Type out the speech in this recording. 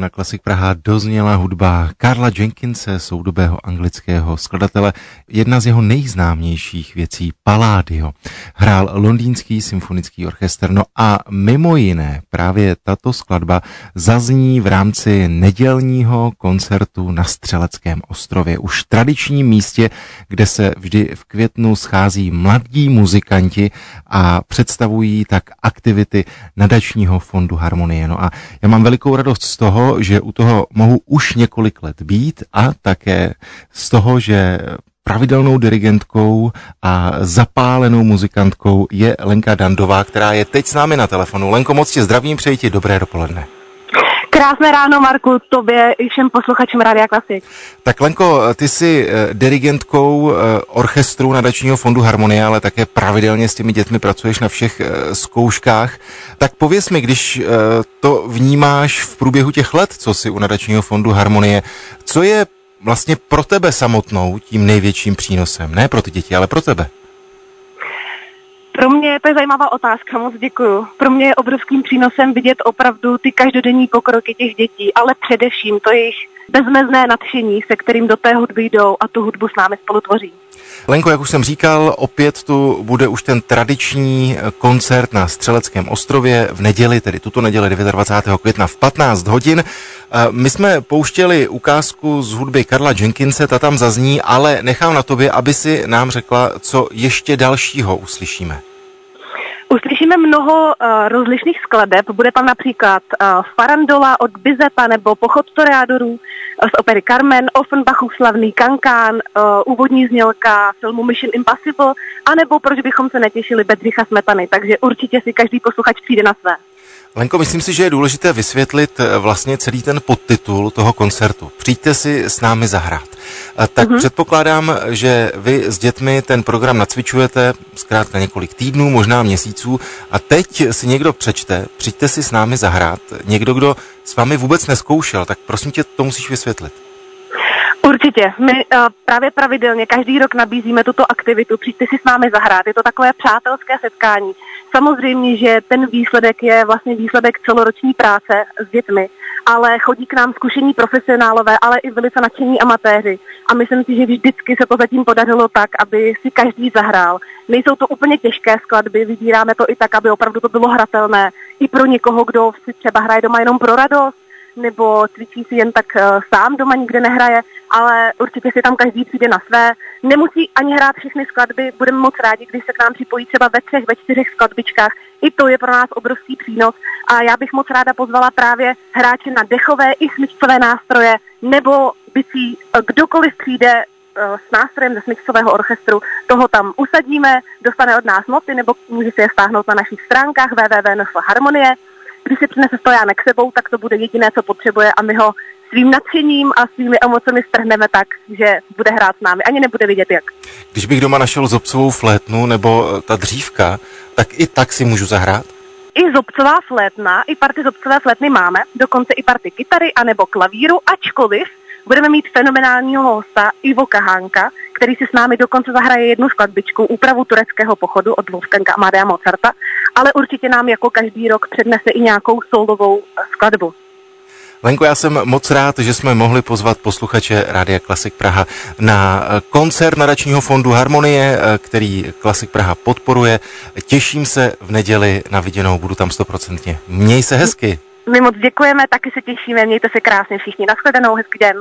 Na Klasik Praha dozněla hudba Karla Jenkinse, soudobého anglického skladatele. Jedna z jeho nejznámějších věcí, Palladio. Hrál londýnský symfonický orchestr, no a mimo jiné právě tato skladba zazní v rámci nedělního koncertu na Střeleckém ostrově, už tradičním místě, kde se vždy v květnu schází mladí muzikanti a představují tak aktivity nadačního fondu Harmonie. No a já mám velikou radost z toho, že u toho mohu už několik let být a také z toho, že pravidelnou dirigentkou a zapálenou muzikantkou je Lenka Dandová, která je teď s námi na telefonu. Lenko, moc tě zdravím, přeji ti dobré dopoledne. Krásné ráno, Marku, tobě i všem posluchačům Rádia Klasik. Tak Lenko, ty jsi eh, dirigentkou eh, orchestru nadačního fondu Harmonie, ale také pravidelně s těmi dětmi pracuješ na všech eh, zkouškách. Tak pověs mi, když to vnímáš v průběhu těch let, co jsi u nadačního fondu Harmonie, co je vlastně pro tebe samotnou tím největším přínosem? Ne pro ty děti, ale pro tebe. Pro mě to je zajímavá otázka, moc děkuju. Pro mě je obrovským přínosem vidět opravdu ty každodenní pokroky těch dětí, ale především to jejich bezmezné nadšení, se kterým do té hudby jdou a tu hudbu s námi spolu tvoří. Lenko, jak už jsem říkal, opět tu bude už ten tradiční koncert na Střeleckém ostrově v neděli, tedy tuto neděli 29. května v 15 hodin. My jsme pouštěli ukázku z hudby Karla Jenkinse, ta tam zazní, ale nechám na tobě, aby si nám řekla, co ještě dalšího uslyšíme. Uslyšíme mnoho uh, rozlišných skladeb. Bude tam například uh, Farandola od Bizepa nebo Pochod toreadorů uh, z opery Carmen, Offenbachův slavný Kankán, uh, úvodní znělka filmu Mission Impossible, anebo proč bychom se netěšili Bedřicha Smetany. Takže určitě si každý posluchač přijde na své. Lenko, myslím si, že je důležité vysvětlit eh, vlastně celý ten podtitul toho koncertu. Přijďte si s námi zahrát. Tak uh-huh. předpokládám, že vy s dětmi ten program nacvičujete zkrátka několik týdnů, možná měsíců a teď si někdo přečte, přijďte si s námi zahrát, někdo, kdo s vámi vůbec neskoušel, tak prosím tě, to musíš vysvětlit. Určitě. My uh, právě pravidelně každý rok nabízíme tuto aktivitu. Přijďte si s námi zahrát. Je to takové přátelské setkání. Samozřejmě, že ten výsledek je vlastně výsledek celoroční práce s dětmi, ale chodí k nám zkušení profesionálové, ale i velice nadšení amatéři. A myslím si, že vždycky se to zatím podařilo tak, aby si každý zahrál. Nejsou to úplně těžké skladby, vybíráme to i tak, aby opravdu to bylo hratelné. I pro někoho, kdo si třeba hraje doma jenom pro radost, nebo cvičí si jen tak uh, sám doma, nikde nehraje, ale určitě si tam každý přijde na své. Nemusí ani hrát všechny skladby, budeme moc rádi, když se k nám připojí třeba ve třech, ve čtyřech skladbičkách. I to je pro nás obrovský přínos a já bych moc ráda pozvala právě hráče na dechové i smyčcové nástroje nebo bicí, eh, kdokoliv přijde eh, s nástrojem ze smyčcového orchestru, toho tam usadíme, dostane od nás noty nebo může si je stáhnout na našich stránkách www.harmonie když si přinese stojánek sebou, tak to bude jediné, co potřebuje a my ho svým nadšením a svými emocemi strhneme tak, že bude hrát s námi. Ani nebude vidět jak. Když bych doma našel zobcovou flétnu nebo eh, ta dřívka, tak i tak si můžu zahrát? I zobcová flétna, i party zobcové flétny máme, dokonce i party kytary anebo klavíru, ačkoliv budeme mít fenomenálního hosta Ivo Kahánka, který si s námi dokonce zahraje jednu skladbičku, úpravu tureckého pochodu od Wolfganga Amadea Mozarta, ale určitě nám jako každý rok přednese i nějakou solovou skladbu. Lenko, já jsem moc rád, že jsme mohli pozvat posluchače Rádia Klasik Praha na koncert nadačního fondu Harmonie, který Klasik Praha podporuje. Těším se v neděli na viděnou, budu tam stoprocentně. Měj se hezky. My moc děkujeme, taky se těšíme, mějte se krásně všichni. Naschledanou, hezký den.